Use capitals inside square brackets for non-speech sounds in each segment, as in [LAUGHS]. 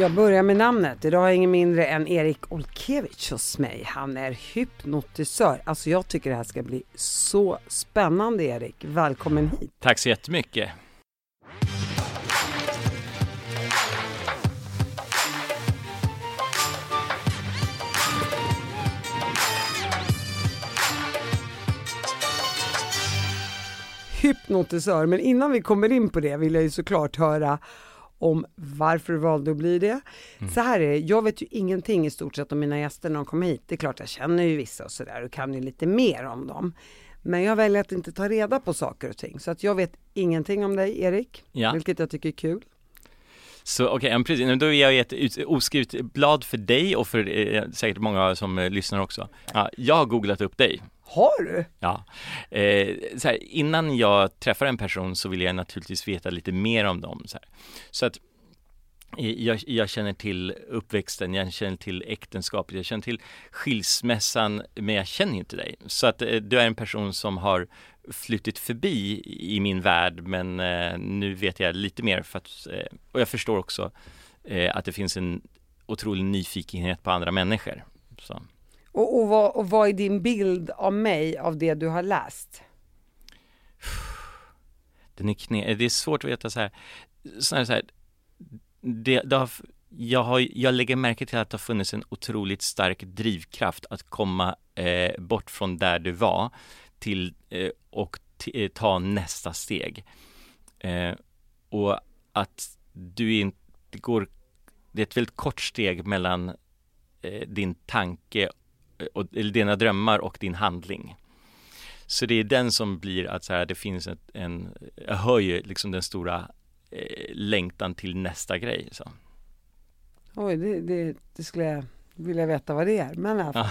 Jag börjar med namnet. Idag har jag ingen mindre än Erik Olkevich hos mig. Han är hypnotisör. Alltså jag tycker det här ska bli så spännande Erik. Välkommen hit. Tack så jättemycket. Hypnotisör, men innan vi kommer in på det vill jag ju såklart höra om varför du valde att bli det. Mm. Så här är det, jag vet ju ingenting i stort sett om mina gäster när de kommer hit. Det är klart jag känner ju vissa och sådär och kan ju lite mer om dem. Men jag väljer att inte ta reda på saker och ting. Så att jag vet ingenting om dig Erik, ja. vilket jag tycker är kul. Så okej, okay, precis, då är jag ett oskrivet blad för dig och för eh, säkert många som eh, lyssnar också. Ja, jag har googlat upp dig. Har du? Ja. Eh, så här, innan jag träffar en person så vill jag naturligtvis veta lite mer om dem. Så, här. så att eh, jag, jag, känner till uppväxten, jag känner till äktenskapet, jag känner till skilsmässan, men jag känner inte dig. Så att eh, du är en person som har flutit förbi i min värld, men eh, nu vet jag lite mer för att, eh, och jag förstår också eh, att det finns en otrolig nyfikenhet på andra människor. Så. Och, och, vad, och vad är din bild av mig, av det du har läst? Den är knä... det är svårt att veta så här, så här, så här det, det har, jag, har, jag lägger märke till att det har funnits en otroligt stark drivkraft att komma eh, bort från där du var till eh, och t- eh, ta nästa steg. Eh, och att du inte går, det är ett väldigt kort steg mellan eh, din tanke och, eller dina drömmar och din handling. Så det är den som blir att så här, det finns ett, en, jag hör ju liksom den stora eh, längtan till nästa grej. Så. Oj, det, det, det, skulle jag vilja veta vad det är. Men ja.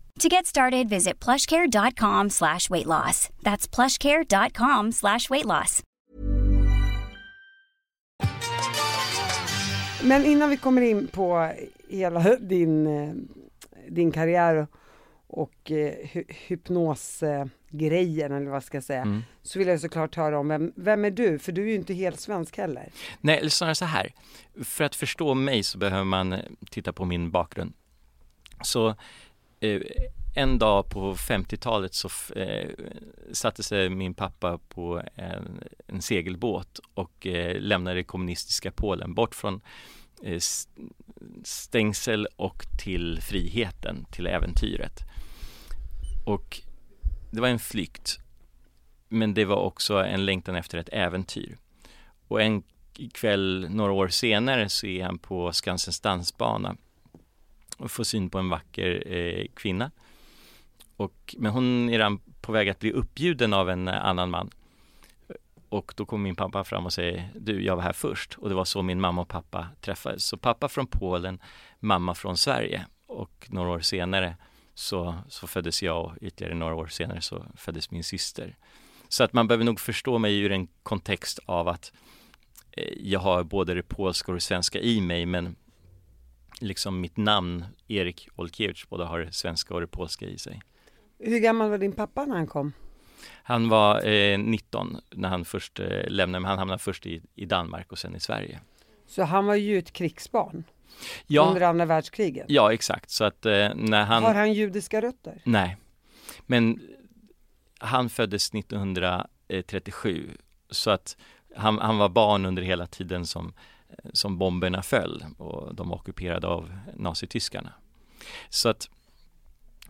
To get started, visit plushcare.com slash weight loss. That's plushcare.com slash weight loss. Men innan vi kommer in på hela din, eh, din karriär och eh, hypnosgrejen eller vad ska jag säga, mm. så vill jag såklart höra om vem, vem är du? För du är ju inte helt svensk heller. Nej, eller snarare så här, för att förstå mig så behöver man titta på min bakgrund. Så Eh, Eh, en dag på 50-talet så eh, satte sig min pappa på en, en segelbåt och eh, lämnade det kommunistiska Polen bort från eh, stängsel och till friheten, till äventyret. Och det var en flykt, men det var också en längtan efter ett äventyr. Och en kväll några år senare så är han på Skansens dansbana och får syn på en vacker eh, kvinna. Och, men hon är redan på väg att bli uppbjuden av en eh, annan man. Och då kommer min pappa fram och säger, du jag var här först. Och det var så min mamma och pappa träffades. Så pappa från Polen, mamma från Sverige. Och några år senare så, så föddes jag och ytterligare några år senare så föddes min syster. Så att man behöver nog förstå mig ur en kontext av att eh, jag har både det polska och det svenska i mig men liksom mitt namn, Erik Olkiewicz, båda har det svenska och det polska i sig. Hur gammal var din pappa när han kom? Han var eh, 19 när han först eh, lämnade, men han hamnade först i, i Danmark och sen i Sverige. Så han var ju ett krigsbarn? Ja, under andra världskriget? Ja, exakt. Så att eh, när han... Har han judiska rötter? Nej, men han föddes 1937 så att han, han var barn under hela tiden som som bomberna föll och de var ockuperade av nazityskarna. Så att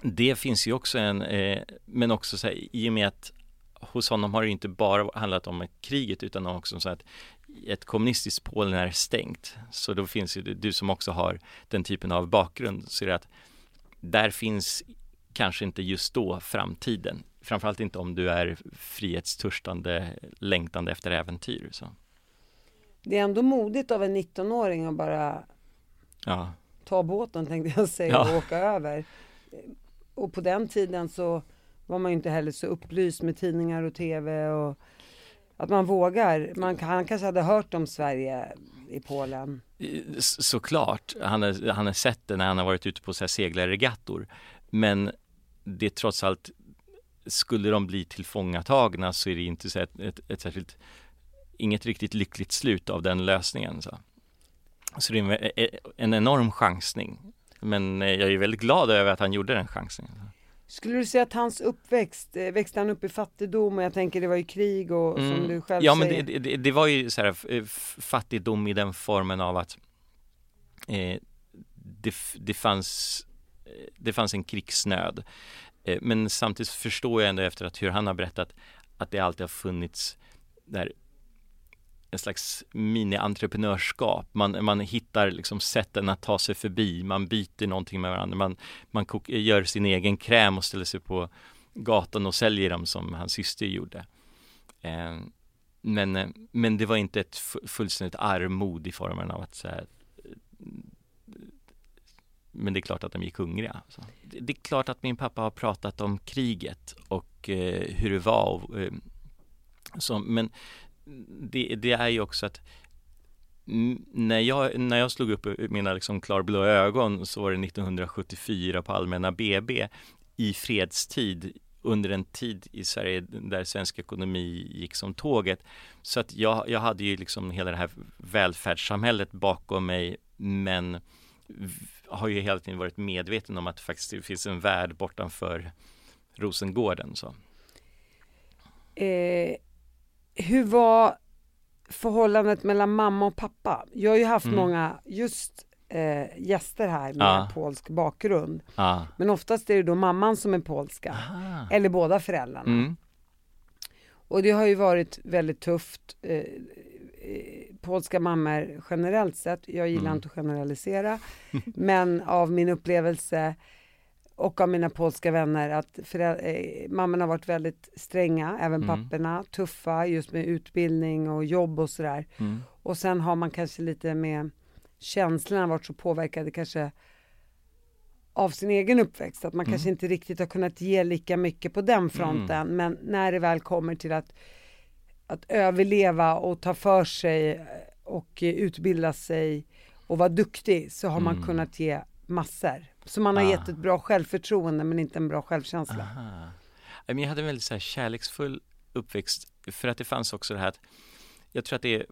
det finns ju också en, eh, men också så här, i och med att hos honom har det inte bara handlat om kriget utan också om så att ett kommunistiskt Polen är stängt. Så då finns ju du som också har den typen av bakgrund, så är det att där finns kanske inte just då framtiden. Framförallt inte om du är frihetstörstande, längtande efter äventyr. Så. Det är ändå modigt av en 19-åring att bara Ja, ta båten tänkte jag säga Ja. och åka över. Och på den tiden så var man ju inte heller så upplyst med tidningar och tv och att man vågar. Man, han kanske hade hört om Sverige i Polen. Såklart. Han har, han har sett det när han har varit ute på så här seglarregattor. Men det är trots allt, skulle de bli tillfångatagna så är det inte så ett, ett, ett särskilt, inget riktigt lyckligt slut av den lösningen. Så, så det är en, e, en enorm chansning. Men eh, jag är väldigt glad över att han gjorde den chansningen. Skulle du säga att hans uppväxt, eh, växte han upp i fattigdom och jag tänker det var ju krig och som Mm. du själv Ja men säger. det, det, det var ju så här f- fattigdom i den formen av att eh, det, det fanns eh, det fanns en krigsnöd. Eh, men samtidigt förstår jag ändå efter att hur han har berättat att det alltid har funnits där en slags mini-entreprenörskap. Man, man hittar liksom sätten att ta sig förbi, man byter någonting med varandra, man, man kok- gör sin egen kräm och ställer sig på gatan och säljer dem som hans syster gjorde. Eh, men, eh, men det var inte ett fullständigt armod i formen av att så här, men det är klart att de gick hungriga. Så. Det, det är klart att min pappa har pratat om kriget och eh, hur det var. Och, eh, så, men det, det är ju också att när jag, när jag slog upp mina liksom klarblå ögon så var det 1974 på Allmänna BB i fredstid under en tid i Sverige där svensk ekonomi gick som tåget. Så att jag, jag hade ju liksom hela det här välfärdssamhället bakom mig men har ju hela tiden varit medveten om att det faktiskt finns en värld bortanför Rosengården. Så. Eh, hur var förhållandet mellan mamma och pappa? Jag har ju haft Mm. många just eh, gäster här med Ja. polsk bakgrund. Ah. Men oftast är det då mamman som är polska. Aha. Eller båda föräldrarna. Mm. Och det har ju varit väldigt tufft. Eh, eh, polska mammor generellt sett, jag gillar Mm. inte att generalisera, [LAUGHS] men av min upplevelse och av mina polska vänner att förä- eh, mammorna har varit väldigt stränga, även Mm. papporna, tuffa just med utbildning och jobb och sådär. Mm. Och sen har man kanske lite med känslorna varit så påverkade kanske av sin egen uppväxt, att man Mm. kanske inte riktigt har kunnat ge lika mycket på den fronten, men när det väl kommer till att, att överleva och ta för sig och eh, utbilda sig och vara duktig så har man Mm. kunnat ge massor. Så man har Ah. gett ett bra självförtroende men inte en bra självkänsla. Aha. Jag hade en väldigt så här kärleksfull uppväxt för att det fanns också det här att jag tror att det är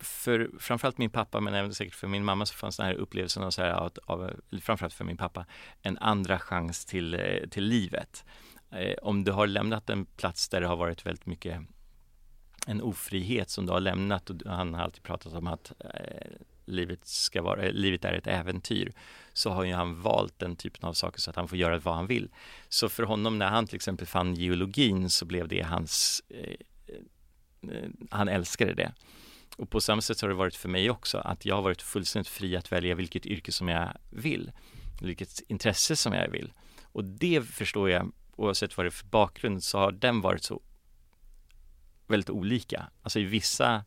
för framförallt min pappa men även säkert för min mamma så fanns den här upplevelsen av, så här, av, framförallt för min pappa, en andra chans till, eh, till livet. Eh, om du har lämnat en plats där det har varit väldigt mycket en ofrihet som du har lämnat och han har alltid pratat om att eh, livet, ska vara, livet är ett äventyr så har ju han valt den typen av saker så att han får göra vad han vill. Så för honom när han till exempel fann geologin så blev det hans eh, eh, han älskade det. Och på samma sätt har det varit för mig också, att jag har varit fullständigt fri att välja vilket yrke som jag vill, vilket intresse som jag vill. Och det förstår jag, oavsett vad det är för bakgrund, så har den varit så väldigt olika. Alltså i vissa,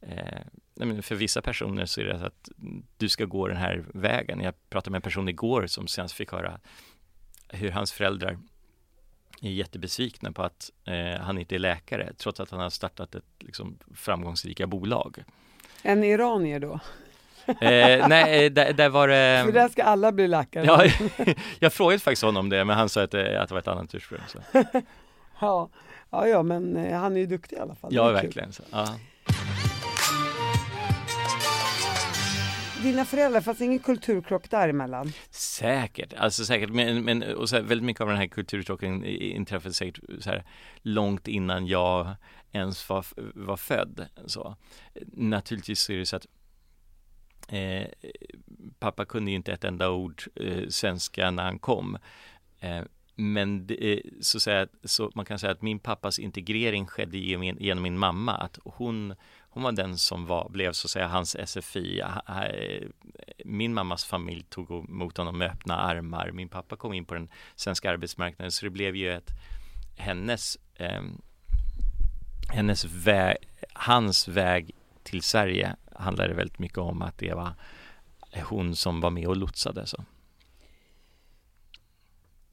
eh, för vissa personer så är det så att du ska gå den här vägen. Jag pratade med en person igår som sen fick höra hur hans föräldrar är jättebesvikna på att eh, han inte är läkare trots att han har startat ett liksom, framgångsrika bolag. En iranier då? Eh, nej, eh, där, där var det... För där ska alla bli läkare. Ja, [LAUGHS] jag frågade faktiskt honom det, men han sa att, det- att det var ett annat ursprung. [LAUGHS] Ja. ja, ja, men eh, han är ju duktig i alla fall. Ja, verkligen. Så, ja. Dina föräldrar, fanns det ingen kulturkrock däremellan? Säkert, alltså säkert, men, men och så här, väldigt mycket av den här kulturkrocken inträffade säkert så här långt innan jag ens var, var född. Så. Naturligtvis så är det så att eh, pappa kunde ju inte ett enda ord eh, svenska när han kom. Eh, men det, eh, så, säga, så man kan säga att min pappas integrering skedde genom, genom min mamma. Att hon, hon var den som var, blev så att säga hans SFI. Min mammas familj tog emot honom med öppna armar. Min pappa kom in på den svenska arbetsmarknaden så det blev ju ett hennes eh, hennes väg, hans väg till Sverige handlade väldigt mycket om att det var hon som var med och lotsade. Så.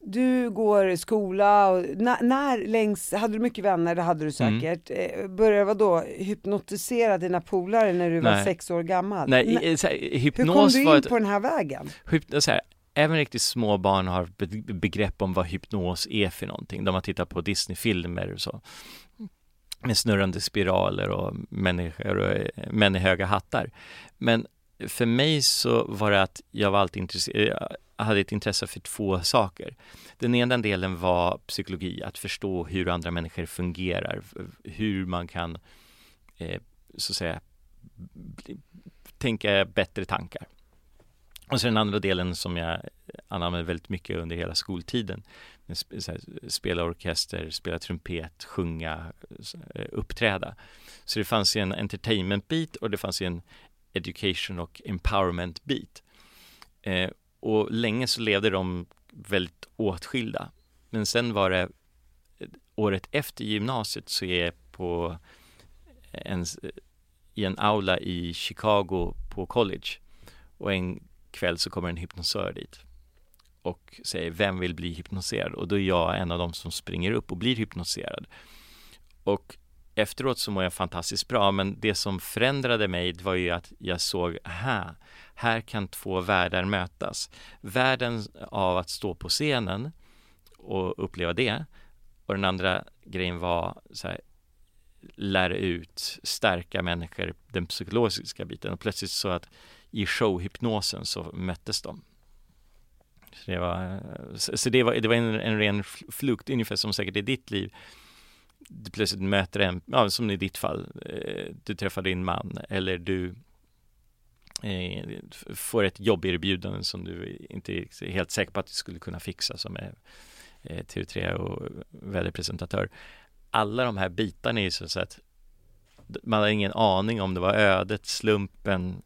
Du går i skola och när, när längs, hade du mycket vänner, det hade du mm. säkert. Mm. Började vadå, hypnotisera dina polare när du Nej. var sex år gammal? Nej, Nej. Så här, hypnos Hur kom du in ett, på den här vägen? Hypnos, så här, även riktigt små barn har begrepp om vad hypnos är för någonting. De har tittat på Disney-filmer och så med snurrande spiraler och människor och män i höga hattar. Men för mig så var det att jag var alltid intresserad, hade ett intresse för två saker. Den ena delen var psykologi, att förstå hur andra människor fungerar, hur man kan eh, så att säga tänka bättre tankar. Och sen den andra delen som jag använde väldigt mycket under hela skoltiden. Spela orkester, spela trumpet, sjunga, eh, uppträda. Så det fanns ju en entertainment bit och det fanns ju en education och empowerment bit. Eh, och länge så levde de väldigt åtskilda. Men sen var det eh, året efter gymnasiet så är jag på en, i en aula i Chicago på college och en kväll så kommer en hypnosör dit och säger vem vill bli hypnoserad och då är jag en av dem som springer upp och blir hypnoserad. Och efteråt så mår jag fantastiskt bra men det som förändrade mig var ju att jag såg, aha, här kan två världar mötas. Världen av att stå på scenen och uppleva det och den andra grejen var så här, lära ut, stärka människor, den psykologiska biten och plötsligt så att i showhypnosen så möttes de. Så det var, så det var, det var en, en ren flukt, ungefär som säkert i ditt liv. Du plötsligt möter en, ja, som i ditt fall, eh, du träffar din man eller du eh, får ett jobberbjudande som du inte är helt säker på att du skulle kunna fixa som är eh, TV3 och väderpresentatör. Alla de här bitarna är ju så att man har ingen aning om det var ödet, slumpen,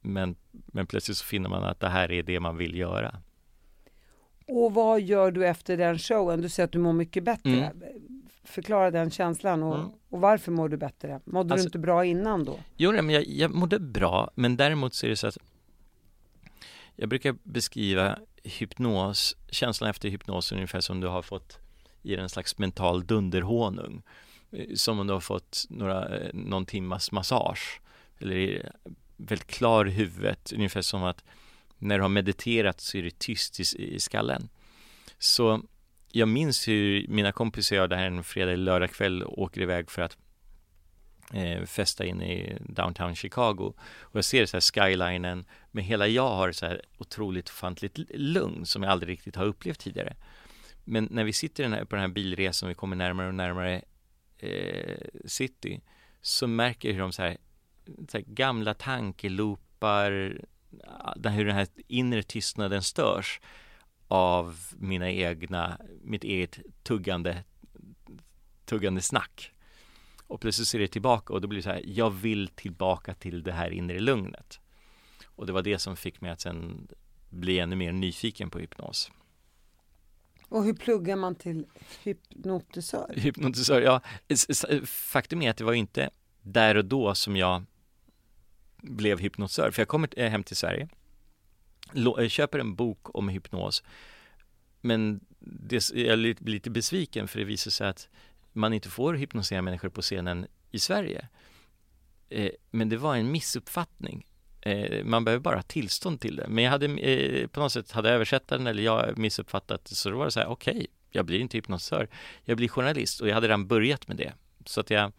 men, men plötsligt så finner man att det här är det man vill göra. Och vad gör du efter den showen? Du säger att du mår mycket bättre. Mm. Förklara den känslan och, mm. och, varför mår du bättre? Mådde alltså, du inte bra innan då? Jo, men jag, jag mådde bra, men däremot så är det så att jag brukar beskriva hypnos, känslan efter hypnos ungefär som du har fått i en slags mental dunderhonung. Eh, som om du har fått några, eh, någon timmas massage eller är väldigt klar i huvudet, ungefär som att när du har mediterat så är det tyst i, i skallen. Så jag minns hur mina kompisar och jag det här en fredag eller lördag kväll åker iväg för att eh, festa in i downtown Chicago och jag ser så här skylinen men hela jag har så här otroligt ofantligt lugn som jag aldrig riktigt har upplevt tidigare. Men när vi sitter på den här bilresan och vi kommer närmare och närmare eh, city så märker jag hur de så här här, gamla tankeloopar, hur den här inre tystnaden störs av mina egna, mitt eget tuggande, tuggande snack. Och plötsligt ser det tillbaka och då blir det så här, jag vill tillbaka till det här inre lugnet. Och det var det som fick mig att sen bli ännu mer nyfiken på hypnos. Och hur pluggar man till hypnotisör? Hypnotisör, ja. Faktum är att det var inte där och då som jag blev hypnosör. För jag kommer eh, hem till Sverige, eh, köper en bok om hypnos, men det, jag blir lite besviken för det visar sig att man inte får hypnosera människor på scenen i Sverige. Eh, men det var en missuppfattning. Man behöver bara tillstånd till det. Men jag hade på något sätt, hade översättaren eller jag missuppfattat så då var det så här, okej, okay, jag blir inte hypnosör, jag blir journalist och jag hade redan börjat med det. Så att jag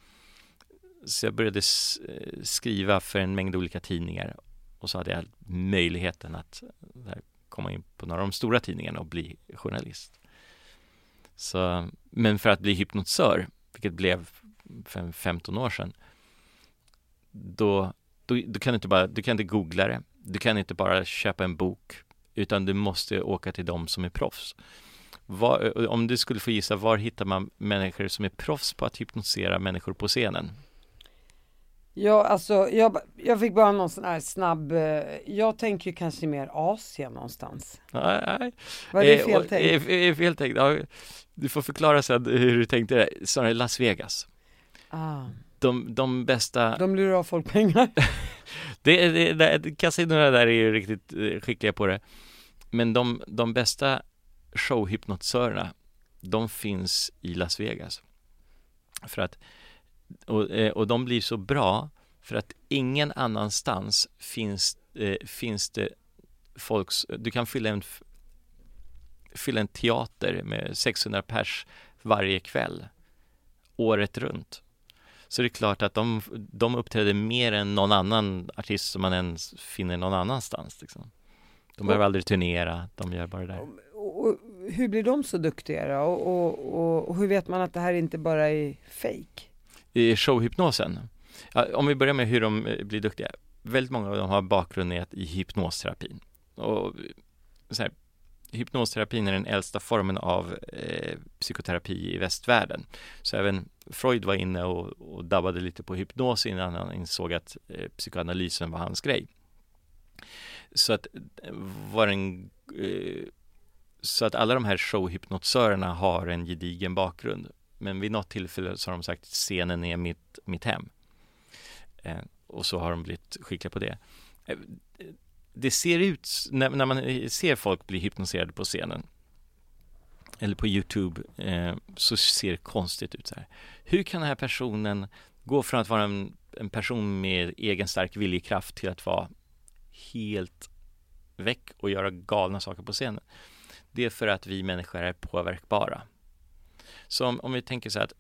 så jag började eh, skriva för en mängd olika tidningar och så hade jag möjligheten att eh, komma in på några av de stora tidningarna och bli journalist. Så, men för att bli hypnotisör, vilket blev för 15 år sedan, då, då, då, kan du inte bara, du kan inte googla det, du kan inte bara köpa en bok, utan du måste åka till de som är proffs. Var, eh, om du skulle få gissa, var hittar man människor som är proffs på att hypnotisera människor på scenen? Ja, alltså jag, jag fick bara någon sån här snabb, eh, jag tänker ju kanske mer Asien någonstans. Nej, nej. Var det fel eh, tänkt? Eh, fel tänkt, ja, du får förklara sen hur du tänkte det. Snarare Las Vegas. Ah. De, de bästa... De lurar av folk pengar. [LAUGHS] det, det, det, kasinorna där är ju riktigt eh, skickliga på det. Men de, de bästa showhypnotisörerna, de finns i Las Vegas. För att och, eh, och de blir så bra för att ingen annanstans finns, eh, finns det folks, du kan fylla en, fylla en teater med 600 pers varje kväll året runt. Så det är klart att de, de uppträder mer än någon annan artist som man ens finner någon annanstans. Liksom. De behöver aldrig turnera, de gör bara det där. Och, och, hur blir de så duktiga då? Och, och, hur vet man att det här inte bara är fake? I showhypnosen. Om vi börjar med hur de eh, blir duktiga. Väldigt många av dem har bakgrund i hypnosterapin. Och eh, så här, hypnosterapin är den äldsta formen av eh, psykoterapi i västvärlden. Så även Freud var inne och, och dabbade lite på hypnos innan han insåg att eh, psykoanalysen var hans grej. Så att, eh, var en, eh, så att alla de här showhypnotisörerna har en gedigen bakgrund men vid något tillfälle så har de sagt scenen är mitt, mitt hem. Eh, och så har de blivit skickliga på det. Eh, det ser ut, när, när, man eh, ser folk bli hypnotiserade på scenen eller på Youtube eh, så ser det konstigt ut så här. Hur kan den här personen gå från att vara en, en person med egen stark viljekraft till att vara helt väck och göra galna saker på scenen? Det är för att vi människor är påverkbara. Så om, om vi tänker så här att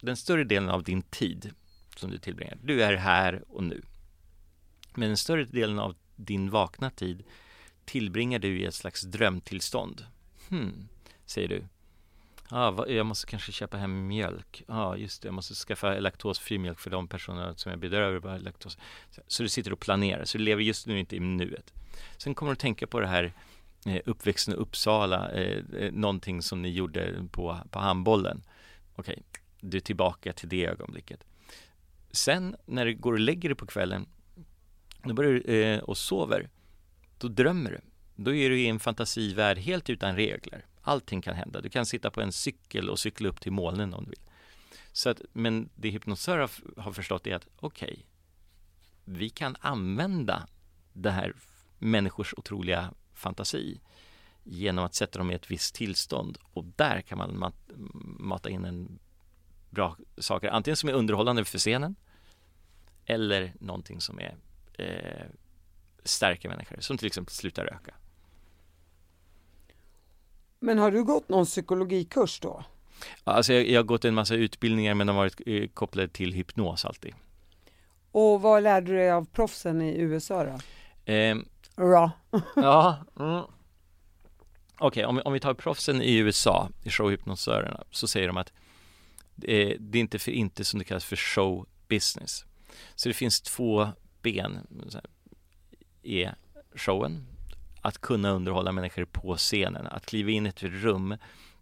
den större delen av din tid som du tillbringar, du är här och nu. Men den större delen av din vakna tid tillbringar du i ett slags drömtillstånd. Hmm, säger du. Ah, jag måste kanske köpa hem mjölk. Ja, ah, just det, jag måste skaffa laktosfri mjölk för de personerna som jag bedövar laktos. Så du sitter och planerar, så du lever just nu inte i nuet. Sen kommer du att tänka på det här Eh, uppväxten i Uppsala, eh, eh, någonting som ni gjorde på, på handbollen. Okej, okay, du är tillbaka till det ögonblicket. Sen när du går och lägger dig på kvällen, då börjar du eh, och sover, då drömmer du. Då är du i en fantasivärld helt utan regler. Allting kan hända. Du kan sitta på en cykel och cykla upp till molnen om du vill. Så att, men det hypnotisörer har förstått är att okej, okay, vi kan använda det här människors otroliga fantasi genom att sätta dem i ett visst tillstånd och där kan man mat mata in en bra saker, antingen som är underhållande för scenen eller någonting som är eh, stärker människor, som till exempel sluta röka. Men har du gått någon psykologikurs då? Alltså jag, jag har gått en massa utbildningar men de har varit eh, kopplade till hypnos alltid. Och vad lärde du dig av proffsen i USA då? Eh, Raw. ja. Mm. Okej, okay, om, om vi tar proffsen i USA, i showhypnosörerna, så säger de att det är, det är inte för inte som det kallas för show business. Så det finns två ben i showen, att kunna underhålla människor på scenen, att kliva in i ett rum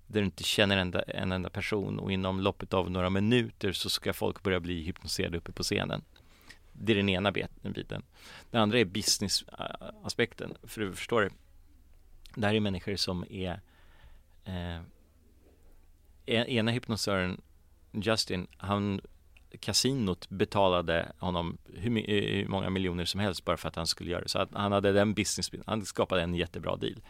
där du inte känner en enda, en enda person och inom loppet av några minuter så ska folk börja bli hypnotiserade uppe på scenen. Det är den ena biten. Den andra är business-aspekten. Eh, för du förstår, det Det här är människor som är eh, ena hypnosören Justin, han kasinot betalade honom hur, eh, hur, många miljoner som helst bara för att han skulle göra det. Så att han hade den business, han skapade en jättebra deal.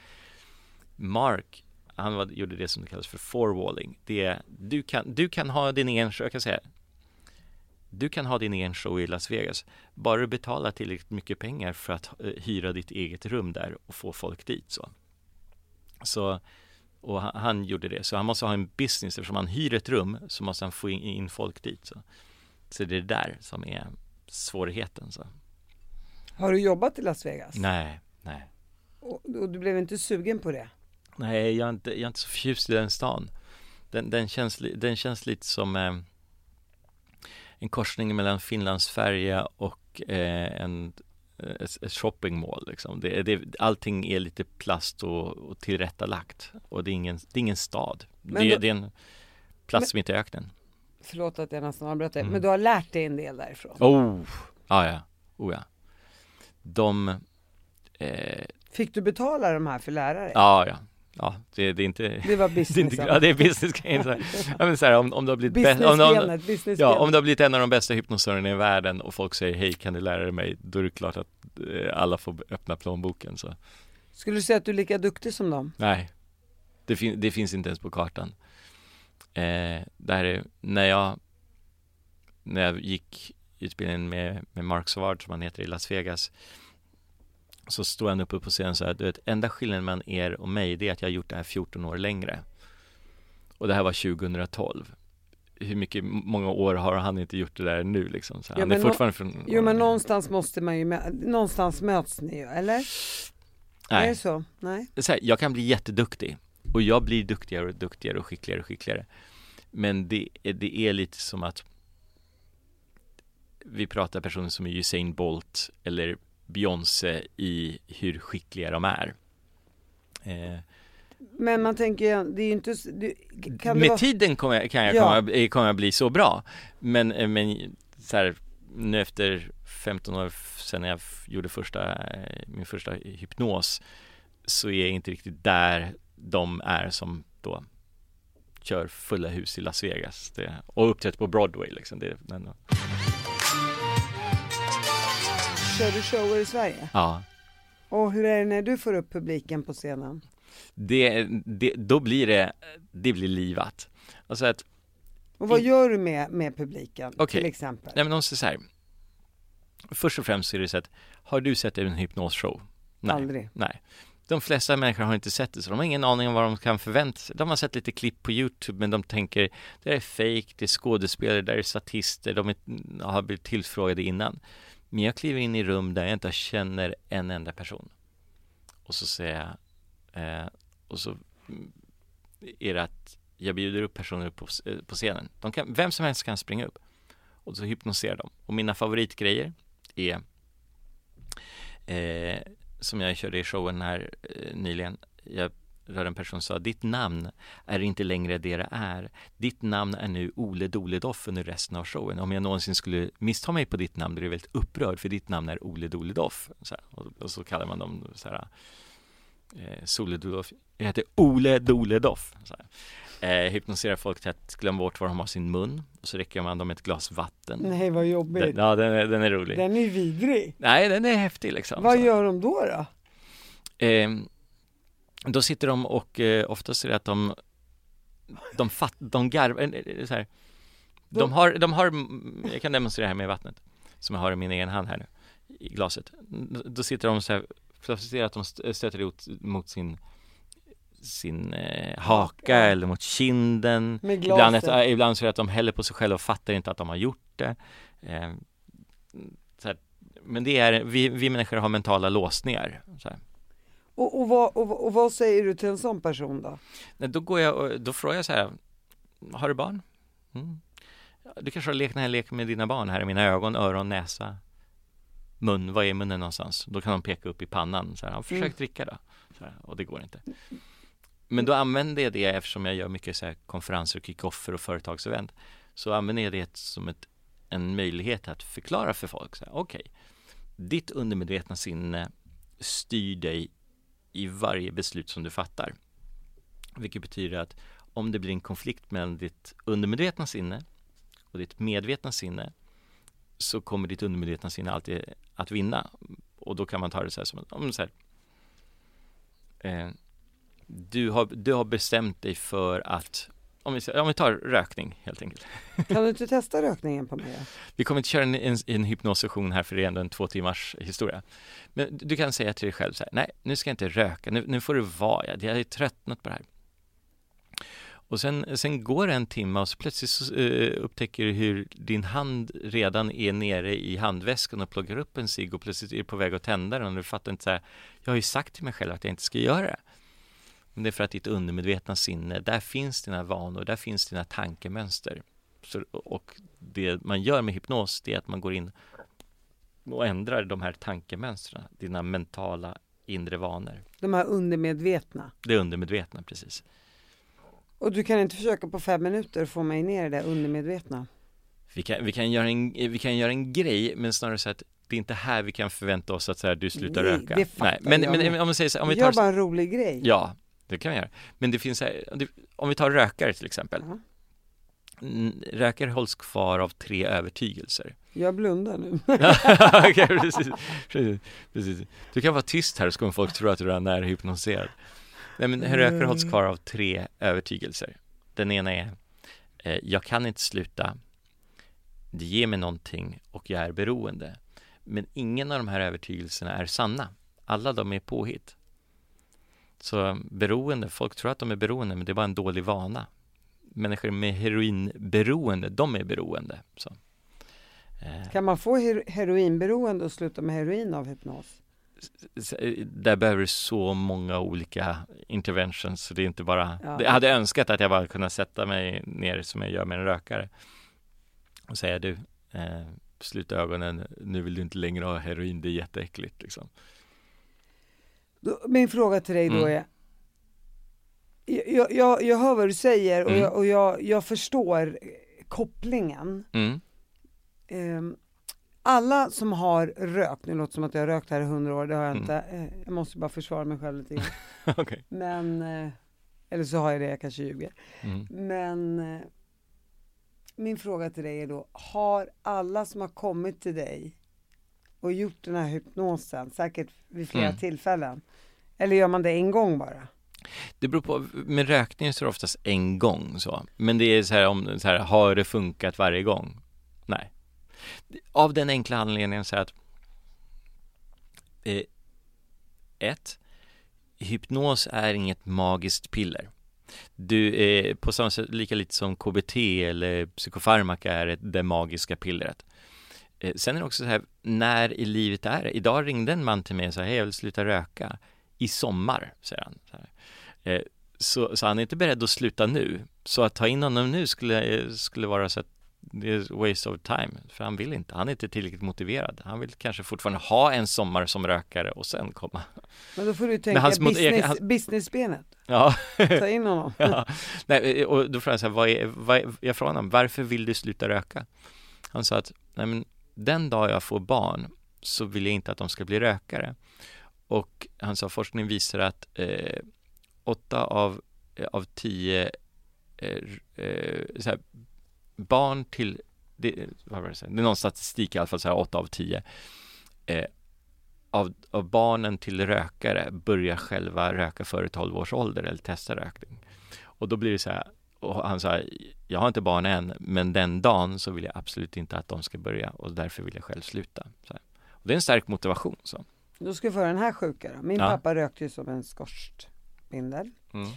Mark, han var, gjorde det som det kallas för forwalling. Det är, du kan, du kan ha din egen, jag kan säga, du kan ha din egen show i Las Vegas, bara du betalar tillräckligt mycket pengar för att eh, hyra ditt eget rum där och få folk dit. Så, så och han, han, gjorde det, så han måste ha en business eftersom han hyr ett rum så måste han få in, in folk dit. Så. Så det är det där som är svårigheten. Så. Har du jobbat i Las Vegas? Nej, nej. Och, och du blev inte sugen på det? Nej, jag är inte, jag är inte så förtjust i den stan. Den, den, känns, den känns lite som eh, en korsning mellan Finlandsfärja och eh, en, ett, ett shoppingmall. Liksom. Det, det, allting är lite plast och, och tillrättalagt och det är ingen, det är ingen stad. Det, då, det, är en plats mitt i öknen. Förlåt att jag nästan avbröt dig, Mm. men du har lärt dig en del därifrån? Oh, ah, ja, oh ja. De, eh, Fick du betala de här för lärare? ja, ja, ja, det, det är inte Det var [LAUGHS] det är business. ja, det är business-grejen. så. Ja, men så här, om, om du har blivit bäst, om, om. Ja, om du har blivit en av de bästa hypnosörerna i världen och folk säger hej kan du lära dig mig, då är det klart att eh, alla får öppna plånboken så Skulle du säga att du är lika duktig som dem? nej, det, fin- det finns inte ens på kartan. Eh, där är, när jag när jag gick utbildningen med, med Mark Savard som han heter i Las Vegas så står han uppe på scenen och säger du vet, enda skillnaden mellan er och mig det är att jag har gjort det här 14 år längre. Och det här var 2012 hur mycket, många år har han inte gjort det där nu liksom? Så Ja, han är fortfarande från Jo men någonstans måste man ju, någonstans möts ni ju, eller? Är det Nej, så? Nej? så här, jag kan bli jätteduktig och jag blir duktigare och duktigare och skickligare och skickligare. Men det, det är lite som att vi pratar personer som är Usain Bolt eller Beyoncé i hur skickliga de är. Eh, Men man tänker, det är ju inte, du, kan med vara, tiden kommer jag, kan jag, Ja. komma, eh, kommer jag bli så bra. Men, eh, men så här, nu efter 15 år sedan jag gjorde första, min första hypnos så är jag inte riktigt där de är som då kör fulla hus i Las Vegas det, och uppträtt på Broadway liksom. Det, men, kör du shower i Sverige? ja, Och hur är det när du får upp publiken på scenen? det, det, då blir det, det blir livat. Alltså att Och vad gör du med, med publiken Okej. till exempel? Nej men de säger så här. Först och främst är det så att, har du sett en hypnosshow? Nej. Aldrig. Nej. De flesta människor har inte sett det, så de har ingen aning om vad de kan förvänta sig. De har sett lite klipp på Youtube, men de tänker, det är fake, det är skådespelare, det är statister, de är, har blivit tillfrågade innan. Men jag kliver in i rum där jag inte känner en enda person. Och så säger jag, eh, och så är det att jag bjuder upp personer på, eh, på scenen. De kan, vem som helst kan springa upp. Och så hypnoserar de. Och mina favoritgrejer är eh, som jag körde i showen här eh, nyligen. Jag hörde en person sa, ditt namn är inte längre det det är. Ditt namn är nu Ole Doledoff under resten av showen. Om jag någonsin skulle missta mig på ditt namn blir jag väldigt upprörd för ditt namn är Ole Doledoff. Så här, och, och så kallar man dem så här, eh, Sole Doledoff. Jag heter Ole Doledoff. Så här. Eh, hypnoserar folk till att glömma bort var de har sin mun och så räcker man dem ett glas vatten. Nej vad jobbigt. Den, ja, den är, den är rolig. Den är vidrig. Nej, den är häftig liksom. Vad så. gör de då då? Eh, då sitter de och eh, oftast är det att de de, fatt, de garvar, eh, eh, så här. De har, de har, jag kan demonstrera här med vattnet som jag har i min egen hand här nu i glaset. Då sitter de så här, plötsligt är det att de st- stöter ut mot sin sin eh, haka eller mot kinden. Med Ibland, ett, ibland så är det att de häller på sig själva och fattar inte att de har gjort det. Eh, men det är, vi, vi människor har mentala låsningar. Så här. Och, och, vad, och, och vad säger du till en sån person då? Nej, då går jag och då frågar jag så här, har du barn? Mm. Du kanske har lekt den här leken med dina barn här i mina ögon, öron, näsa, mun, var är munnen någonstans? Då kan de peka upp i pannan, så här, försök Mm. dricka då. Här, och det går inte. Men då använder jag det eftersom jag gör mycket så här konferenser, kickoffer och företagsevent. Så använder jag det som ett, en möjlighet att förklara för folk. Okej, ditt undermedvetna sinne styr dig i varje beslut som du fattar. Vilket betyder att om det blir en konflikt mellan ditt undermedvetna sinne och ditt medvetna sinne så kommer ditt undermedvetna sinne alltid att vinna. Och då kan man ta det så här som så här, eh, du, har, du har bestämt dig för att om vi, om vi tar rökning helt enkelt. [LAUGHS] Kan du inte testa rökningen på mig? Vi kommer inte köra en, en, en hypnossession här för det är ändå en två timmars historia. Men du kan säga till dig själv så här, nej nu ska jag inte röka, nu, nu får det vara, jag, jag är tröttnat på det här. Och sen, sen går det en timme och så plötsligt så, eh, upptäcker du hur din hand redan är nere i handväskan och plockar upp en cigg och plötsligt är du på väg att tända den och du fattar inte så här, jag har ju sagt till mig själv att jag inte ska göra det. Men det är för att ditt undermedvetna sinne, där finns dina vanor, där finns dina tankemönster. Så, och det man gör med hypnos, det är att man går in och ändrar de här tankemönstren, dina mentala inre vanor. De här undermedvetna. Det undermedvetna, precis. Och du kan inte försöka på fem minuter få mig ner i det undermedvetna? Vi kan, vi, kan göra en, vi kan göra en grej, men snarare så att det är inte här vi kan förvänta oss att så här, du slutar Nej, röka. det Nej, men, jag men om vi säger så här, om vi Gör tar... bara en rolig grej. Ja, det kan vi göra. Men det finns det- om vi tar rökare till exempel. Mm, Rökare hålls kvar av tre övertygelser. Jag blundar nu. [LAUGHS] Okej, precis, precis, precis. Du kan vara tyst här så kommer folk tro att du är hypnotiserad. Nej, men rökare hålls kvar av tre övertygelser. Den ena är, eh, jag kan inte sluta, det ger mig någonting och jag är beroende. Men ingen av de här övertygelserna är sanna. Alla de är påhitt. Så beroende, folk tror att de är beroende, men det är bara en dålig vana. Människor med heroinberoende, de är beroende. Så. Eh, Kan man få her- heroinberoende och sluta med heroin av hypnos? s- där behöver du så många olika interventions så det är inte bara Ja. Jag hade önskat att jag bara kunde sätta mig ner som jag gör med en rökare och säga du eh, sluta ögonen, nu vill du inte längre ha heroin, det är jätteäckligt liksom. Då, min fråga till dig då Mm. är jag, jag, jag hör vad du säger och, Mm. jag, och jag, jag förstår kopplingen. Mm. Ehm, alla som har rökt, nu låter det som att jag har rökt här i hundra år, det har jag Mm. inte. Eh, jag måste bara försvara mig själv lite grann. [LAUGHS] Okej. Men, eh, eller så har jag det, jag kanske ljuger. Mm. Men eh, min fråga till dig är då, har alla som har kommit till dig och gjort den här hypnosen, säkert vid flera Mm. tillfällen, eller gör man det en gång bara? Det beror på, med rökning så är det oftast en gång så. Men det är så här om, så här, har det funkat varje gång? Nej. Av den enkla anledningen så att eh, ett, hypnos är inget magiskt piller. Du är på samma sätt lika lite som KBT eller psykofarmaka är ett, det magiska pillret. Eh, sen är det också så här, när i livet är det? Idag ringde en man till mig och sa, hej jag vill sluta röka. I sommar, säger han. Så. Eh, så, så han är inte beredd att sluta nu. Så att ta in honom nu skulle, eh, skulle vara så att det är waste of time, för han vill inte. Han är inte tillräckligt motiverad. Han vill kanske fortfarande ha en sommar som rökare och sen komma. Men då får du tänka hans business, hans- businessbenet, Ja, ta in honom. [LAUGHS] ja. Nej, och då frågade jag så här, vad är, vad är, jag frågade honom, varför vill du sluta röka? Han sa att, nej men den dag jag får barn så vill jag inte att de ska bli rökare. Och han sa, forskning visar att eh, åtta av, eh, av tio eh, eh, så här, barn till, det, vad var det, det är någon statistik i alla fall, så här, åtta av tio eh, av, av barnen till rökare börjar själva röka före 12 års ålder eller testa rökning. Och då blir det så här, och han sa, jag har inte barn än, men den dagen så vill jag absolut inte att de ska börja och därför vill jag själv sluta. Och det är en stark motivation. Så. Då ska vi få den här sjuka då. Min Ja. pappa rökte ju som en skorstspindel. Mm.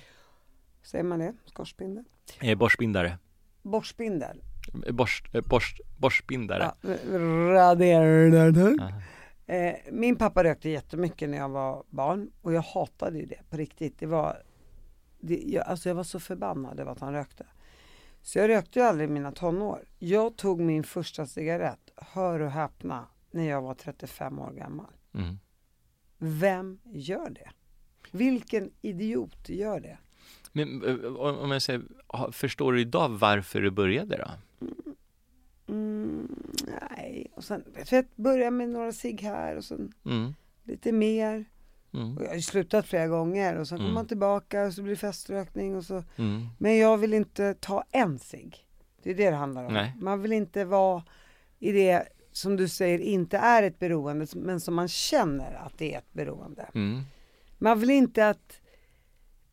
Säger man det? Skorstspindel? Eh, borstbindare. Borstspindel. Eh, Borst, eh, borst, borstbindare. Ja, raderar Ja. Eh, min pappa rökte jättemycket när jag var barn och jag hatade ju det på riktigt. Det var, det, jag, alltså jag var så förbannad över att han rökte. Så jag rökte ju aldrig i mina tonår. Jag tog min första cigarett, hör och häpna, när jag var 35 år gammal. Mm. Vem gör det? Vilken idiot gör det? Men eh, om jag säger, förstår du idag varför du började då? Mm, nej, och sen vet du, börja med några cigg här och sen Mm. lite mer. Mm. Jag har ju slutat flera gånger och sen kommer Mm. man tillbaka och så blir det feströkning och så. Mm. Men jag vill inte ta en cigg. Det är det det handlar om. Nej. Man vill inte vara i det som du säger inte är ett beroende men som man känner att det är ett beroende. Mm. Man vill inte att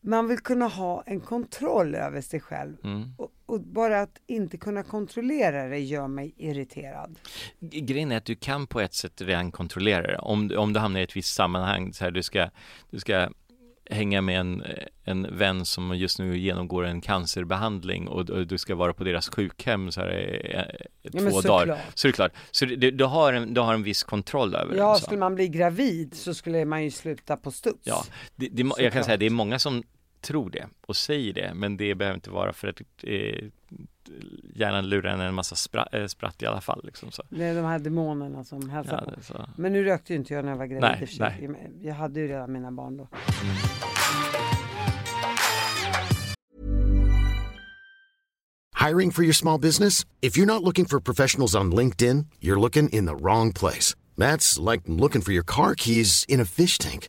man vill kunna ha en kontroll över sig själv Mm. och, och bara att inte kunna kontrollera det gör mig irriterad. Grejen är att du kan på ett sätt redan kontrollera det. Om, om du hamnar i ett visst sammanhang, så här, du ska, du ska hänga med en, en vän som just nu genomgår en cancerbehandling och, och du ska vara på deras sjukhem så här, eh, Ja, två såklart. dagar. Så är det klart. Så du, du, har en, du har en viss kontroll över Ja, det. så. skulle man bli gravid så skulle man ju sluta på studs. Ja, det, det, jag kan Såklart. säga det är många som tror det och säger det, men det behöver inte vara för att eh, hjärnan lurar en en massa spra, eh, spratt i alla fall. Liksom, så. Det är de här demonerna som hälsar Ja, på. så. Men nu rökte ju inte jag när jag var gravid Nej, nej. Jag hade ju redan mina barn då. Hiring for your small business? If you're not looking for professionals on LinkedIn, you're looking in the wrong place. That's like looking for your car keys in a fish tank.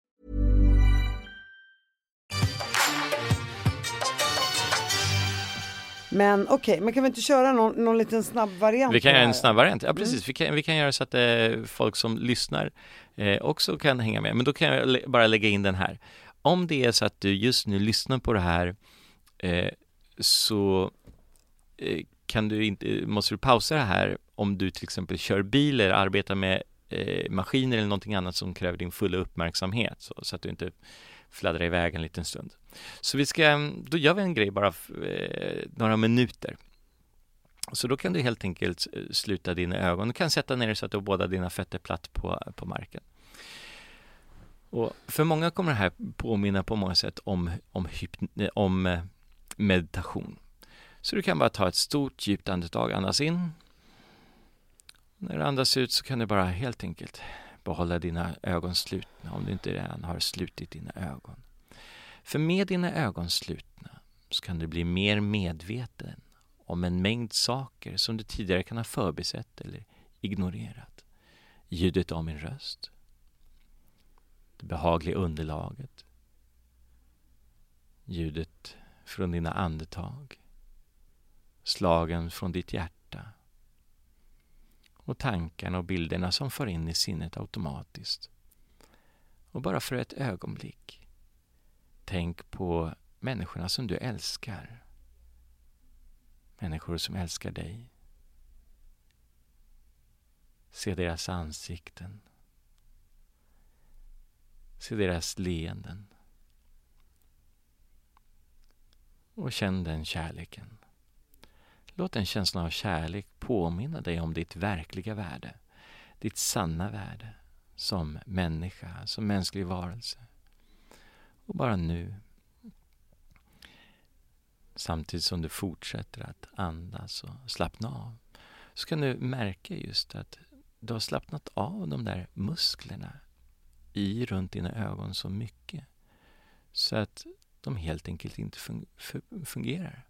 Men okej, men kan vi inte köra någon, någon liten snabb variant? Vi kan göra en snabb variant. Ja, precis. Vi kan, vi kan göra så att eh, folk som lyssnar eh, också kan hänga med. Men då kan jag lä- bara lägga in den här. Om det är så att du just nu lyssnar på det här eh, så eh, kan du inte, måste du pausa det här om du till exempel kör bil eller arbetar med eh, maskiner eller någonting annat som kräver din fulla uppmärksamhet så, så att du inte fladdrar iväg en liten stund. Så vi ska, mm, då gör vi en grej bara eh, några minuter. Så då kan du helt enkelt eh, sluta dina ögon. Du kan sätta ner dig så att du har båda dina fötter platt på, på marken. Och för många kommer det här påminna på många sätt om, om, eh, om eh, meditation. Så du kan bara ta ett stort djupt andetag, andas in. När du andas ut så kan du bara helt enkelt behålla dina ögon slutna om du inte redan har slutit dina ögon. För med dina ögon slutna så kan du bli mer medveten om en mängd saker som du tidigare kan ha förbisett eller ignorerat. Ljudet av min röst, det behagliga underlaget, ljudet från dina andetag, slagen från ditt hjärta. Och tankarna och bilderna som far in i sinnet automatiskt. Och bara för ett ögonblick, tänk på människorna som du älskar. Människor som älskar dig. Se deras ansikten. Se deras leenden. Och känn den kärleken. Låt den känslan av kärlek påminna dig om ditt verkliga värde, ditt sanna värde som människa, som mänsklig varelse. Och bara nu, samtidigt som du fortsätter att andas och slappna av, så kan du märka just att du har slappnat av de där musklerna i runt dina ögon så mycket så att de helt enkelt inte fungerar.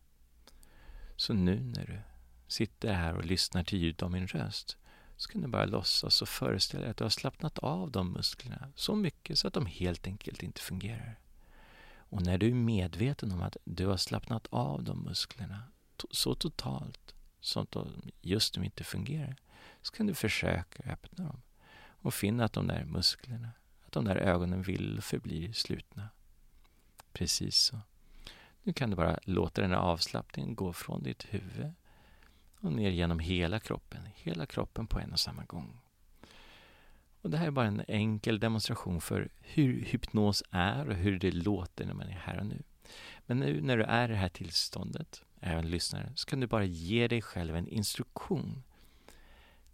Så nu när du sitter här och lyssnar till ljudet av min röst så kan du bara låtsas och föreställa dig att du har slappnat av de musklerna så mycket så att de helt enkelt inte fungerar. Och när du är medveten om att du har slappnat av de musklerna så totalt så att de just nu inte fungerar så kan du försöka öppna dem och finna att de där musklerna, att de där ögonen vill och förblir slutna. Precis så. Nu kan du bara låta den här avslappningen gå från ditt huvud och ner genom hela kroppen, hela kroppen på en och samma gång. Och Det här är bara en enkel demonstration för hur hypnos är och hur det låter när man är här och nu. Men nu när du är i det här tillståndet, även lyssnare, så kan du bara ge dig själv en instruktion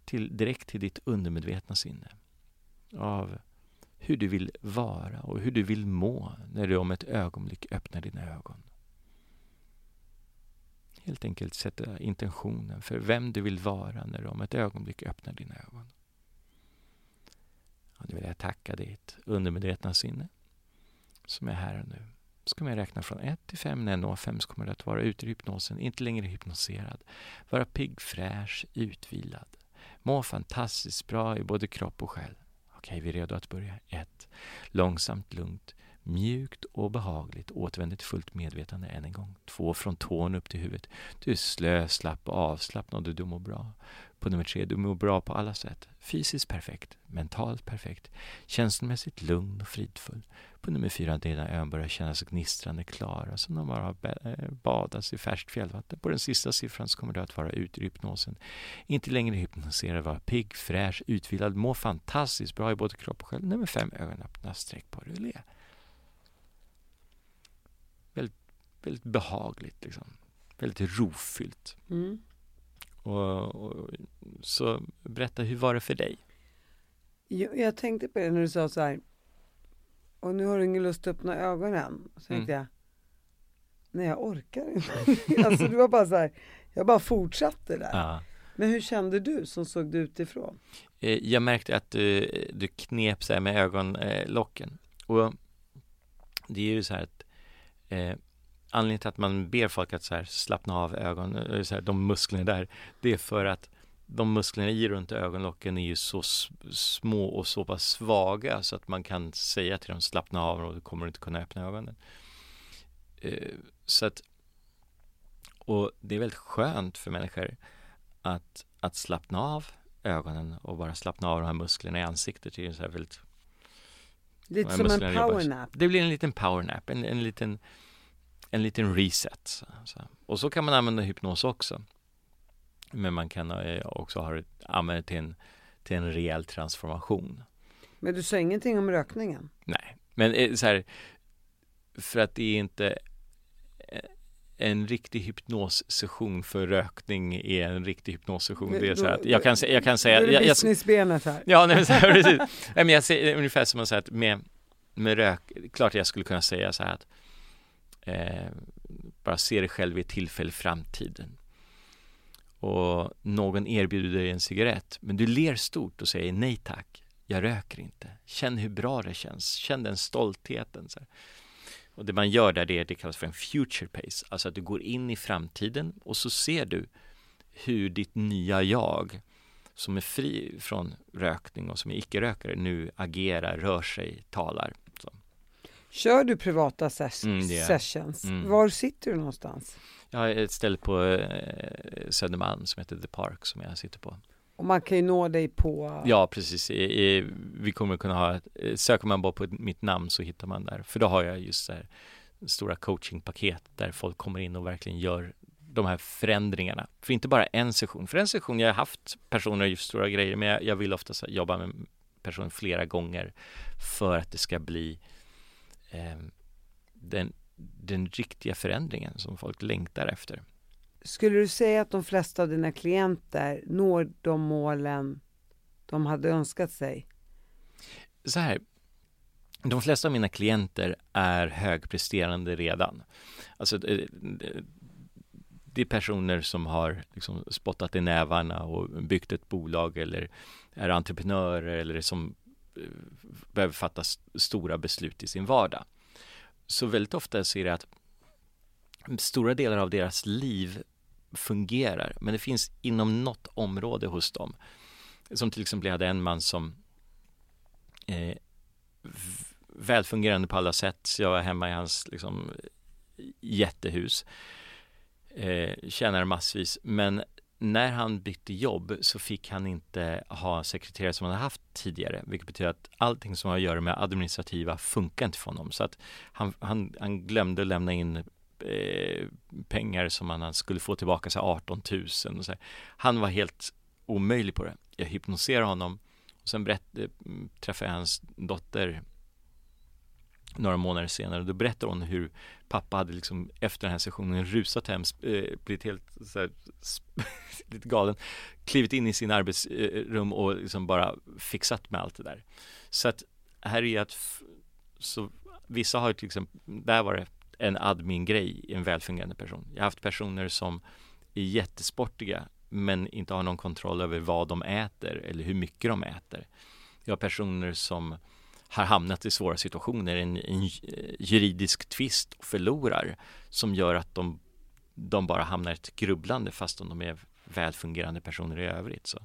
till, direkt till ditt undermedvetna sinne av hur du vill vara och hur du vill må när du om ett ögonblick öppnar dina ögon. helt enkelt sätta intentionen för vem du vill vara när du om ett ögonblick öppnar dina ögon. Och nu vill jag tacka ditt undermedvetna sinne som är här och nu. Så kommer jag räkna från 1 till 5. När jag når 5 så kommer du att vara ute ur hypnosen, inte längre hypnoserad. Vara pigg, fräsch, utvilad. Må fantastiskt bra i både kropp och själ. Okej, vi är redo att börja. 1. Långsamt, lugnt, mjukt och behagligt återvänder till fullt medvetande än en gång. Två från tån upp till huvudet. Du är slö, slapp och avslappnad och du mår bra. På nummer tre, du mår bra på alla sätt. Fysiskt perfekt, mentalt perfekt, känslomässigt lugn och fridfull. På nummer fyra, dina ögon börjar kännas gnistrande klara som de bara har eh, badats i färskt fjällvatten. På den sista siffran så kommer du att vara ute ur hypnosen. Inte längre hypnoserad, vara pigg, fräsch, utvilad, må fantastiskt bra i både kropp och själ. Nummer fem, ögonen öppna, sträck på dig och le. Väldigt, väldigt behagligt, liksom. väldigt rofyllt. Mm. Och, och, så berätta, hur var det för dig? Jag, jag tänkte på det när du sa så här, och nu har du ingen lust att öppna ögonen. Så tänkte Mm. jag, nej jag orkar inte. [LAUGHS] alltså det var bara så här, jag bara fortsatte där. Ja. Men hur kände du som såg det utifrån? Eh, Jag märkte att du, du knep här med ögonlocken. Och det är ju så här att eh, anledningen till att man ber folk att så här slappna av ögonen, så här, de musklerna där, det är för att de musklerna i runt ögonlocken är ju så små och så pass svaga så att man kan säga till dem slappna av och du kommer inte kunna öppna ögonen. Eh, så att och det är väldigt skönt för människor att, att slappna av ögonen och bara slappna av de här musklerna i ansiktet. Det är så här väldigt Lite som en powernap. det blir en liten powernap, en, en, liten, en liten reset. Så. Och så kan man använda hypnos också. Men man kan eh, också ha använda det till en, till en rejäl transformation. Men du sa ingenting om rökningen? Nej, men eh, så här, för att det är inte eh, en riktig hypnossession för rökning är en riktig hypnossession. Det är så här att jag kan, jag kan Då säga... är det Jag, jag, businessbenet här. Ja, nej, men här, [LAUGHS] precis. Nej, men jag säger ungefär som att säga att med, med rök, klart jag skulle kunna säga så här att eh, bara se dig själv i ett tillfälle i framtiden. Och någon erbjuder dig en cigarett, men du ler stort och säger nej tack, jag röker inte. Känn hur bra det känns, känn den stoltheten. Så här. Och det man gör där, det, är, det kallas för en future pace, alltså att du går in i framtiden och så ser du hur ditt nya jag som är fri från rökning och som är icke-rökare nu agerar, rör sig, talar. Kör du privata ses- Mm, sessions? Mm. Var sitter du någonstans? Jag har ett ställe på eh, Södermalm som heter The Park som jag sitter på. Och man kan ju nå dig på... Ja, precis. I, i, vi kommer kunna ha, eh, söker man bara på mitt namn så hittar man där. För då har jag just så här stora coachingpaket där folk kommer in och verkligen gör de här förändringarna. För inte bara en session. För en session, jag har haft personer och gjort stora grejer, men jag, jag vill ofta jobba med personer flera gånger för att det ska bli den, den riktiga förändringen som folk längtar efter. Skulle du säga att de flesta av dina klienter når de målen de hade önskat sig? så här, de flesta av mina klienter är högpresterande redan. Alltså, det, det- är personer som har liksom spottat i nävarna och byggt ett bolag eller är entreprenörer eller som eh, behöver fatta stora beslut i sin vardag. Så väldigt ofta så är det att stora delar av deras liv fungerar, men det finns inom något område hos dem. Som till exempel jag hade en man som eh, välfungerande på alla sätt. Jag var hemma i hans liksom, jättehus. Eh, tjänade massvis. Men när han bytte jobb så fick han inte ha sekreterare som han hade haft tidigare. Vilket betyder att allting som har att göra med administrativa funkar inte för honom. Så att han, han, han glömde lämna in eh, pengar som han, skulle få tillbaka, så här 18 000. Och så här. Han var helt omöjlig på det. Jag hypnotiserade honom och sen berätt, eh, träffade jag hans dotter några månader senare. Då berättar hon hur pappa hade liksom efter den här sessionen rusat hem, eh, blivit helt så här, [LAUGHS] lite galen, klivit in i sin arbetsrum och liksom bara fixat med allt det där. Så att här är att, så vissa har ju till exempel, där var det en admin-grej i en välfungerande person. Jag har haft personer som är jättesportiga men inte har någon kontroll över vad de äter eller hur mycket de äter. Jag har personer som har hamnat i svåra situationer, en, en juridisk tvist och förlorar som gör att de, de bara hamnar i ett grubblande fast om de är välfungerande personer i övrigt. Så,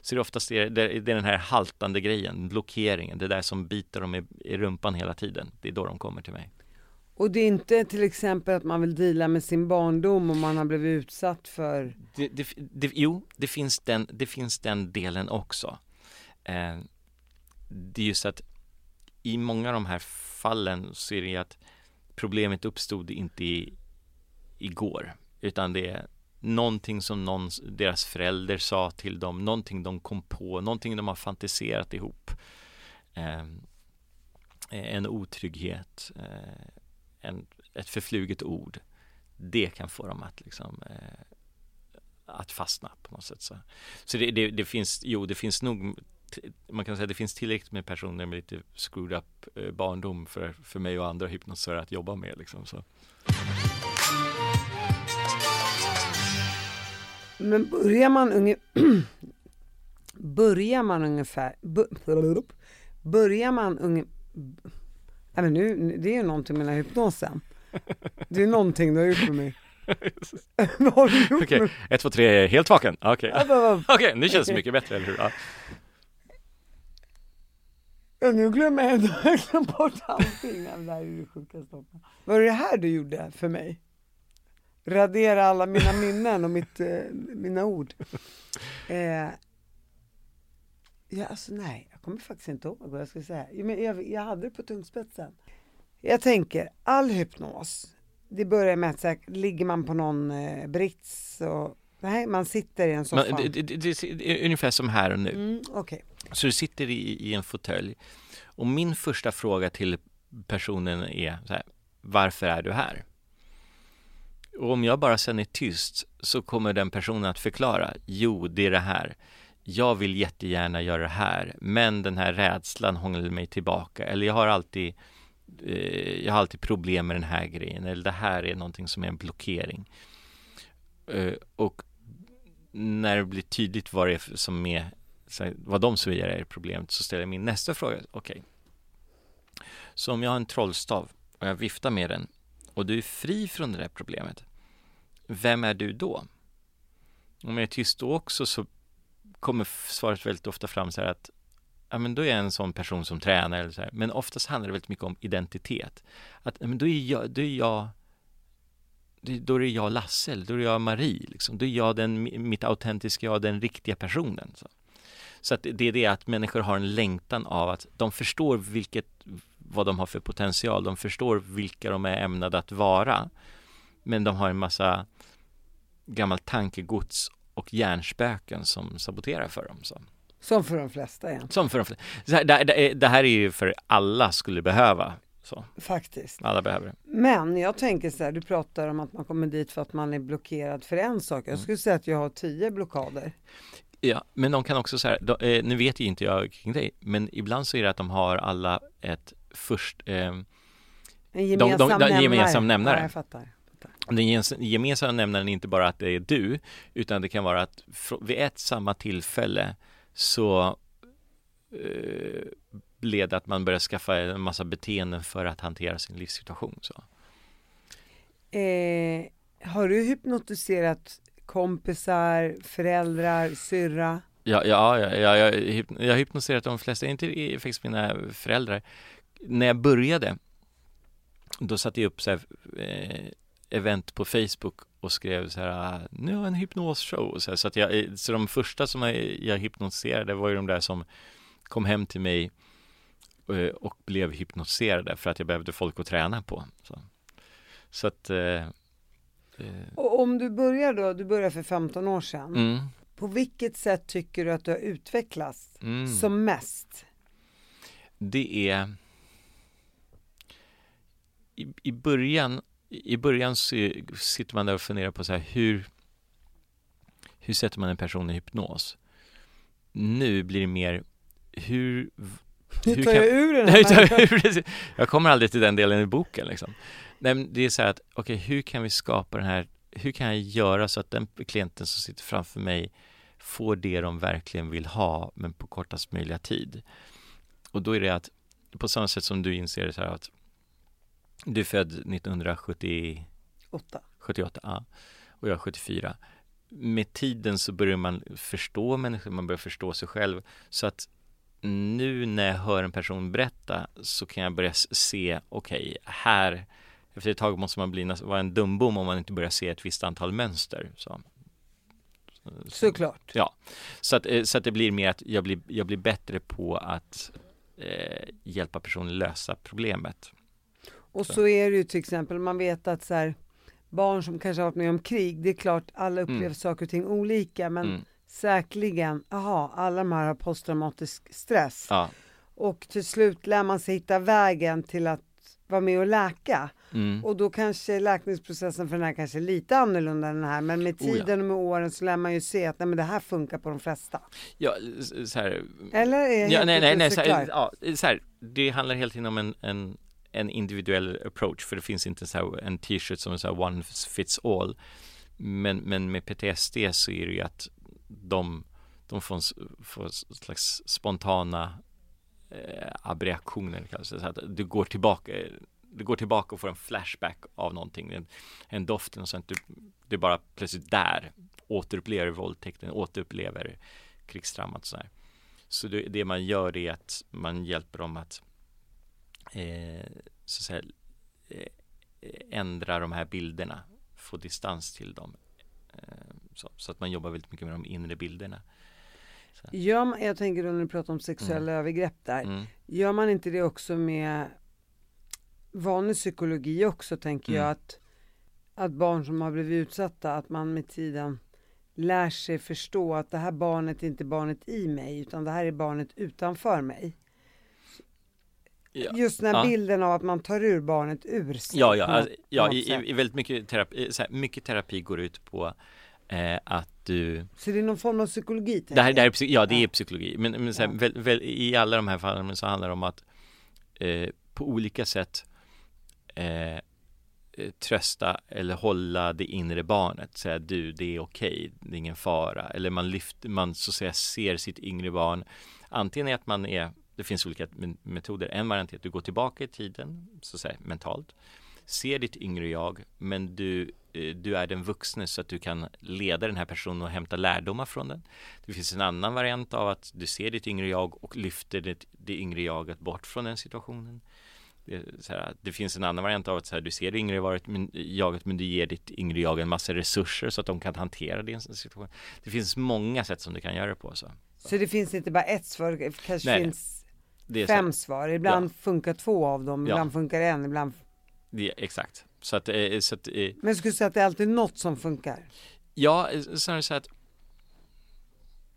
så det är oftast det, det, är den här haltande grejen, blockeringen, det där som biter dem i, i rumpan hela tiden. Det är då de kommer till mig. Och det är inte till exempel att man vill dela med sin barndom om man har blivit utsatt för? Det, det, det, jo, det finns, den, det finns den delen också. Eh, det är just att i många av de här fallen så är det att problemet uppstod inte i, igår, utan det är någonting som någon, deras förälder sa till dem, någonting de kom på, någonting de har fantiserat ihop. Eh, en otrygghet, eh, en, ett förfluget ord. Det kan få dem att liksom eh, att fastna på något sätt. Så, så det, det, det, finns, jo det finns nog man kan säga att det finns tillräckligt med personer med lite screwed up eh, barndom för, för mig och andra hypnotisörer att jobba med liksom, så. Men [CLEARS THROAT] börjar man unge börjar man ungefär börjar man unge Nej men nu, det är ju någonting med den här hypnosen. Det är någonting du har gjort med mig. Vad har du gjort Okej, ett, två, tre, helt vaken. Okej, okay. okay, nu känns det mycket bättre, eller hur? Ja. Ja, nu glömmer jag, [LAUGHS] jag glömt bort allting. Det här är det sjukaste. Var det det här du gjorde för mig? Radera alla mina [LAUGHS] minnen och mitt, eh, mina ord. Eh, ja, alltså nej, jag kommer faktiskt inte ihåg vad jag skulle säga. Jag, jag, jag hade det på tungspetsen. Jag tänker, all hypnos, det börjar med att så här, ligger man på någon eh, brits och Nej, man sitter i en soffa. Men, det, det, det, är ungefär som här och nu. Mm, okay. Så du sitter i, i en fåtölj och min första fråga till personen är så här, varför är du här? Och om jag bara sen är tyst så kommer den personen att förklara, jo, det är det här. Jag vill jättegärna göra det här, men den här rädslan håller mig tillbaka. Eller jag har alltid, eh, jag har alltid problem med den här grejen. Eller det här är någonting som är en blockering. Eh, och när det blir tydligt vad det är som är, vad de säger är problemet, så ställer jag min nästa fråga. Okej, okay. så om jag har en trollstav och jag viftar med den och du är fri från det där problemet, vem är du då? Om jag är tyst då också så kommer svaret väldigt ofta fram så här att ja, men då är jag en sån person som tränar eller så här. Men oftast handlar det väldigt mycket om identitet. Att ja men då är jag, då är jag då är det jag Lasse, eller då är det jag Marie, liksom. då är jag den, mitt autentiska jag, den riktiga personen. Så, så att det är det att människor har en längtan av att de förstår vilket, vad de har för potential, de förstår vilka de är ämnade att vara. Men de har en massa gammalt tankegods och hjärnspöken som saboterar för dem. Så. Som för de flesta igen. Som för de flesta. Det, det, det här är ju för alla skulle behöva så. Faktiskt. Alla behöver det. Men jag tänker så här, du pratar om att man kommer dit för att man är blockerad för en sak. Jag mm. skulle säga att jag har tio blockader. Ja, men de kan också säga, eh, nu vet ju inte jag kring dig, men ibland så är det att de har alla ett först... Eh, en gemensam de, de, de, nämnare. Gemensam nämnare. Ja, jag fattar. Den gemensamma nämnaren är inte bara att det är du, utan det kan vara att vid ett samma tillfälle så eh, leda att man börjar skaffa en massa beteenden för att hantera sin livssituation. Så. Eh, har du hypnotiserat kompisar, föräldrar, syrra? Ja, ja, ja, ja jag, jag har hypnotiserat de flesta, inte faktiskt mina föräldrar. När jag började, då satte jag upp så här, eh, event på Facebook och skrev så här, nu har jag en hypnosshow. Så, här, så, att jag, så de första som jag, jag hypnotiserade var ju de där som kom hem till mig Eh, och blev hypnotiserade för att jag behövde folk att träna på. Så, så att eh, eh, och om du börjar då, du börjar för 15 år sedan. Mm. På vilket sätt tycker du att du har utvecklats mm. som mest? Det är i, i början i början så sitter man där och funderar på så här hur hur sätter man en person i hypnos? Nu blir det mer hur hur tar jag ur den här [LAUGHS] jag kommer aldrig till den delen i boken liksom. Nej, men det är så här att, okej, hur kan vi skapa den här, hur kan jag göra så att den klienten som sitter framför mig får det de verkligen vill ha, men på kortast möjliga tid. Och då är det att, på samma sätt som du inser så här att du är född 1978, 78, ja, och jag är 74. Med tiden så börjar man förstå människor, man börjar förstå sig själv. Så att nu när jag hör en person berätta så kan jag börja se, okej, okay, här efter ett tag måste man bli, vara en dumbom om man inte börjar se ett visst antal mönster. Så. Såklart. Ja, så att, eh, så att det blir mer att jag blir, jag blir bättre på att eh, hjälpa personen lösa problemet. Och så. så. är det ju till exempel, man vet att så här, barn som kanske har varit med om krig, det är klart alla upplever mm. saker och ting olika men mm. Säkerligen, aha, alla de här har posttraumatisk stress. Ja. Och till slut lär man sig hitta vägen till att vara med och läka. Mm. Och då kanske läkningsprocessen för den här kanske är lite annorlunda än den här men med tiden oh ja. och med åren så lär man ju se att nej, men det här funkar på de flesta. Ja, så här, Eller är ja, nej, nej, nej, så här, ja, så här, det handlar helt tiden om en, en, en individuell approach för det finns inte så här, en t-shirt som är så här one fits all. Men, men med PTSD så är det ju att de, de får, får slags spontana eh, abreaktioner, så att du går tillbaka du går tillbaka och får en flashback av någonting, en, en doft och sånt. Du, du bara plötsligt där, återupplever våldtäkten, återupplever krigstraumat så här. Så det, det, man gör är att man hjälper dem att, eh, så att säga, eh, ändra de här bilderna, få distans till dem. Så, så, att man jobbar väldigt mycket med de inre bilderna. Ja, jag tänker då när du pratar om sexuella mm. övergrepp där. Mm. Gör man inte det också med vanlig psykologi också tänker mm. jag att, att barn som har blivit utsatta, att man med tiden lär sig förstå att det här barnet är inte barnet i mig utan det här är barnet utanför mig. Ja. Just den här ja. bilden av att man tar ur barnet ur sig. Ja, ja, alltså, ja i, i, väldigt mycket terapi, mycket terapi går ut på eh, att du Så det är någon form av psykologi? Det här, det här är, ja, det är psykologi. Men, men här, väl, väl, i alla de här fallen så handlar det om att eh, på olika sätt eh, trösta eller hålla det inre barnet, säga du, det är okej, det är ingen fara. Eller man lyfter, man så att säga ser sitt yngre barn. Antingen är att man är, det finns olika metoder. En variant är att du går tillbaka i tiden, så att säga mentalt. Ser ditt yngre jag, men du, eh, du är den vuxne så att du kan leda den här personen och hämta lärdomar från den. Det finns en annan variant av att du ser ditt yngre jag och lyfter det, det yngre jaget bort från den situationen. Det, här, det, finns en annan variant av att så här, du ser det yngre men, jaget men du ger ditt yngre jag en massa resurser så att de kan hantera din situation. Det finns många sätt som du kan göra det på. Så, så det finns inte bara ett svar, det kanske Nej, finns fem svar. Ibland ja. funkar två av dem, ibland ja. funkar en, ibland det, Exakt. Så att, eh, så att, eh, men skulle du säga att det är alltid något som funkar? Ja, så är det så att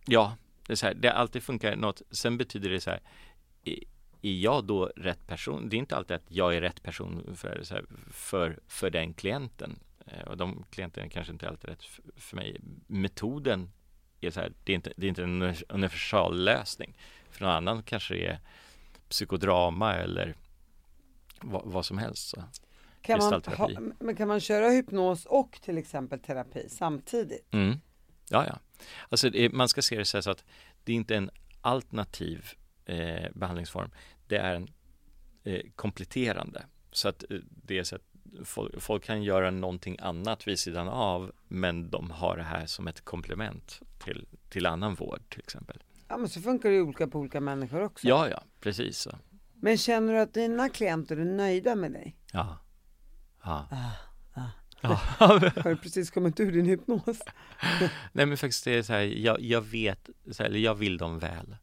Ja, det är så här, det alltid funkar något. Sen betyder det så här är jag då rätt person? Det är inte alltid att jag är rätt person för, här, för, för den klienten. Eh, och de klienterna kanske inte alltid är rätt för, mig. Metoden är så här, det är inte, det är inte en universal lösning. För någon annan kanske det är psykodrama eller vad, vad som helst. Så. Kan man, ha, men kan man köra hypnos och till exempel terapi samtidigt? Mm. Ja, ja. Alltså det, man ska se det så att det är inte en alternativ eh, behandlingsform det är en eh, kompletterande. Så att eh, det är så att folk, folk, kan göra någonting annat vid sidan av men de har det här som ett komplement till, till annan vård till exempel. Ja men så funkar det ju olika på olika människor också. Ja, ja, precis så. Men känner du att dina klienter är nöjda med dig? Ja. Ja. Ah, ah. [LAUGHS] har du precis kommit ur din hypnos? [LAUGHS] Nej men faktiskt det är så här, jag, jag vet, så här, eller jag vill dem väl.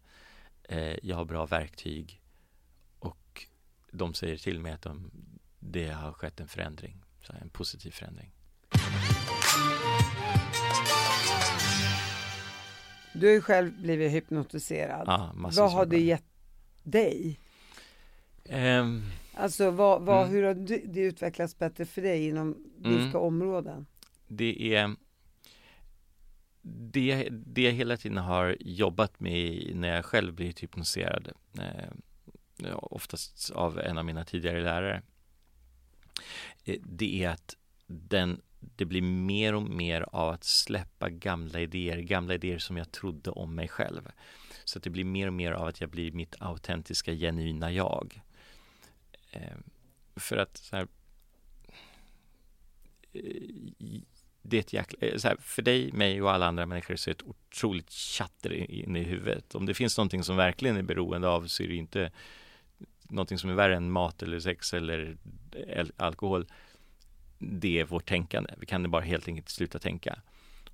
Eh, jag har bra verktyg de säger till mig att de, det har skett en förändring, så en positiv förändring. Du har ju själv blivit hypnotiserad. Ja, vad har det gett dig? Um, alltså vad, vad, mm. hur har det utvecklats bättre för dig inom vilka mm. områden? Det är det, det jag hela tiden har jobbat med när jag själv blivit hypnotiserad. Eh, oftast av en av mina tidigare lärare. Eh, det är att den, det blir mer och mer av att släppa gamla idéer, gamla idéer som jag trodde om mig själv. Så att det blir mer och mer av att jag blir mitt autentiska, genuina jag. Eh, för att så här, eh, det är ett jäkla, eh, så här, för dig, mig och alla andra människor så är det ett otroligt chatter inne i huvudet. Om det finns någonting som verkligen är beroende av så är det inte någonting som är värre än mat eller sex eller alkohol. Det är vårt tänkande. Vi kan bara helt enkelt sluta tänka.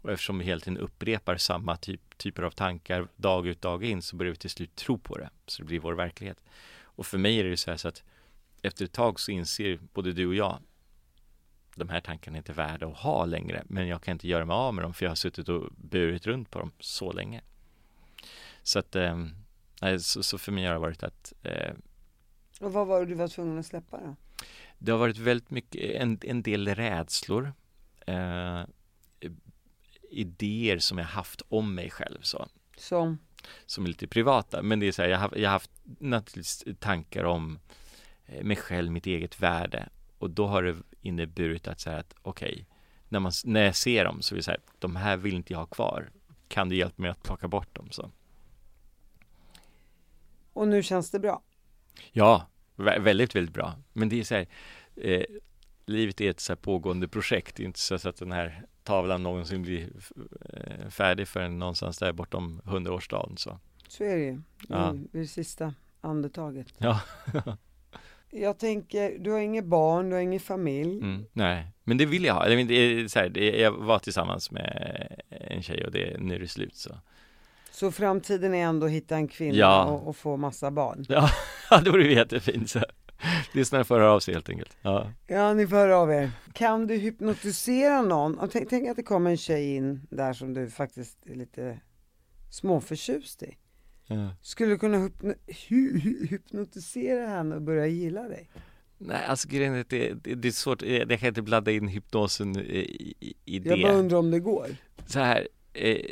Och eftersom vi hela tiden upprepar samma typ, typer av tankar dag ut dag in så börjar vi till slut tro på det. Så det blir vår verklighet. Och för mig är det så här så att efter ett tag så inser både du och jag de här tankarna är inte värda att ha längre men jag kan inte göra mig av med dem för jag har suttit och burit runt på dem så länge. Så att, eh, så, så, för mig har det varit att eh, Och vad var det du var tvungen att släppa då? Det har varit väldigt mycket, en, en del rädslor eh, idéer som jag haft om mig själv så. Som? Som är lite privata, men det är så här, jag har, jag har haft naturligtvis tankar om mig själv, mitt eget värde och då har det inneburit att säga att okej, okay, när, när jag ser dem så vill jag säga de här vill inte jag ha kvar. Kan du hjälpa mig att plocka bort dem? Så. Och nu känns det bra? Ja, väldigt, väldigt bra. Men det är så här, eh, livet är ett så pågående projekt. Det är inte så att den här tavlan någonsin blir eh, färdig förrän någonstans där bortom hundraårsdagen. Så. så är det ju, ja. det sista andetaget. Ja. [LAUGHS] jag tänker, du har inget barn, du har ingen familj. Mm, nej, men det vill jag ha. Det är så här, det jag var tillsammans med en tjej och det, nu är det slut så. Så framtiden är ändå att hitta en kvinna ja. och, och, få massa barn? Ja, [LAUGHS] det vore jättefint. Så. Lyssnarna får höra av sig helt enkelt. Ja. ja, ni får höra av er. Kan du hypnotisera någon? Tänk, tänk att det kommer en tjej in där som du faktiskt är lite småförtjust i. Ja. Skulle du kunna hypno hy hypnotisera henne och börja gilla dig? Nej, alltså grejen är att det, det, det, är svårt, jag kan inte blanda in hypnosen i, i det. Jag bara undrar om det går. Så här, eh,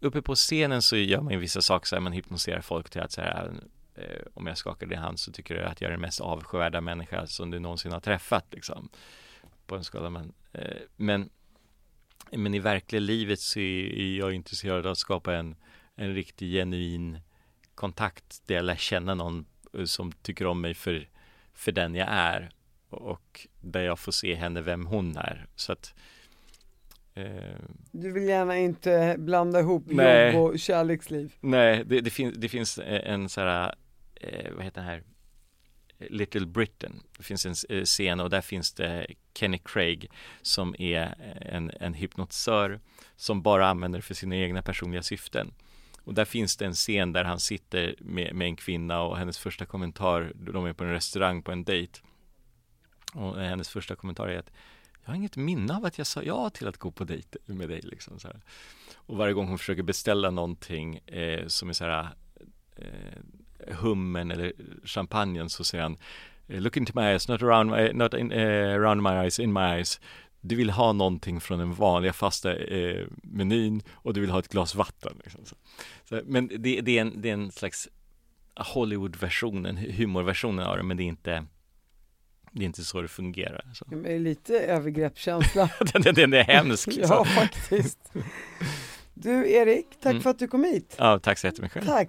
uppe på scenen så gör man ju vissa saker så här, man hypnotiserar folk till att så här, eh, om jag skakar din hand så tycker du att jag är den mest avskyvärda människa som du någonsin har träffat liksom. På en skala men, eh, men, men i verkliga livet så är jag intresserad av att skapa en, en riktig genuin kontakt där jag lär känna någon eh, som tycker om mig för, för den jag är och där jag får se henne vem hon är. Så att eh, Du vill gärna inte blanda ihop nej, jobb och kärleksliv? Nej, det, det, fin det finns en så här, eh, vad heter den här Little Britain. Det finns en eh, scen och där finns det Kenny Craig som är en, en hypnotisör som bara använder det för sina egna personliga syften. Och där finns det en scen där han sitter med, med en kvinna och hennes första kommentar, de är på en restaurang på en dejt. Och hennes första kommentar är att jag har inget minne av att jag sa ja till att gå på dejt med dig liksom så här. Och varje gång hon försöker beställa någonting eh, som är så här eh, hummen eller champagnen så säger han Look into my eyes, not around my, not in, uh, around my eyes, in my eyes du vill ha någonting från den vanliga fasta eh, menyn och du vill ha ett glas vatten. Liksom. Så. Men det, det, är en, det är en slags Hollywood-versionen, humorversionen av det, men det är inte det är inte så det fungerar. Så. Är lite övergreppskänsla. [LAUGHS] den, den, den är hemsk. Liksom. [LAUGHS] ja, faktiskt. [LAUGHS] Du Erik, tack mm. för att du kom hit. Ja, tack så jättemycket. Tack.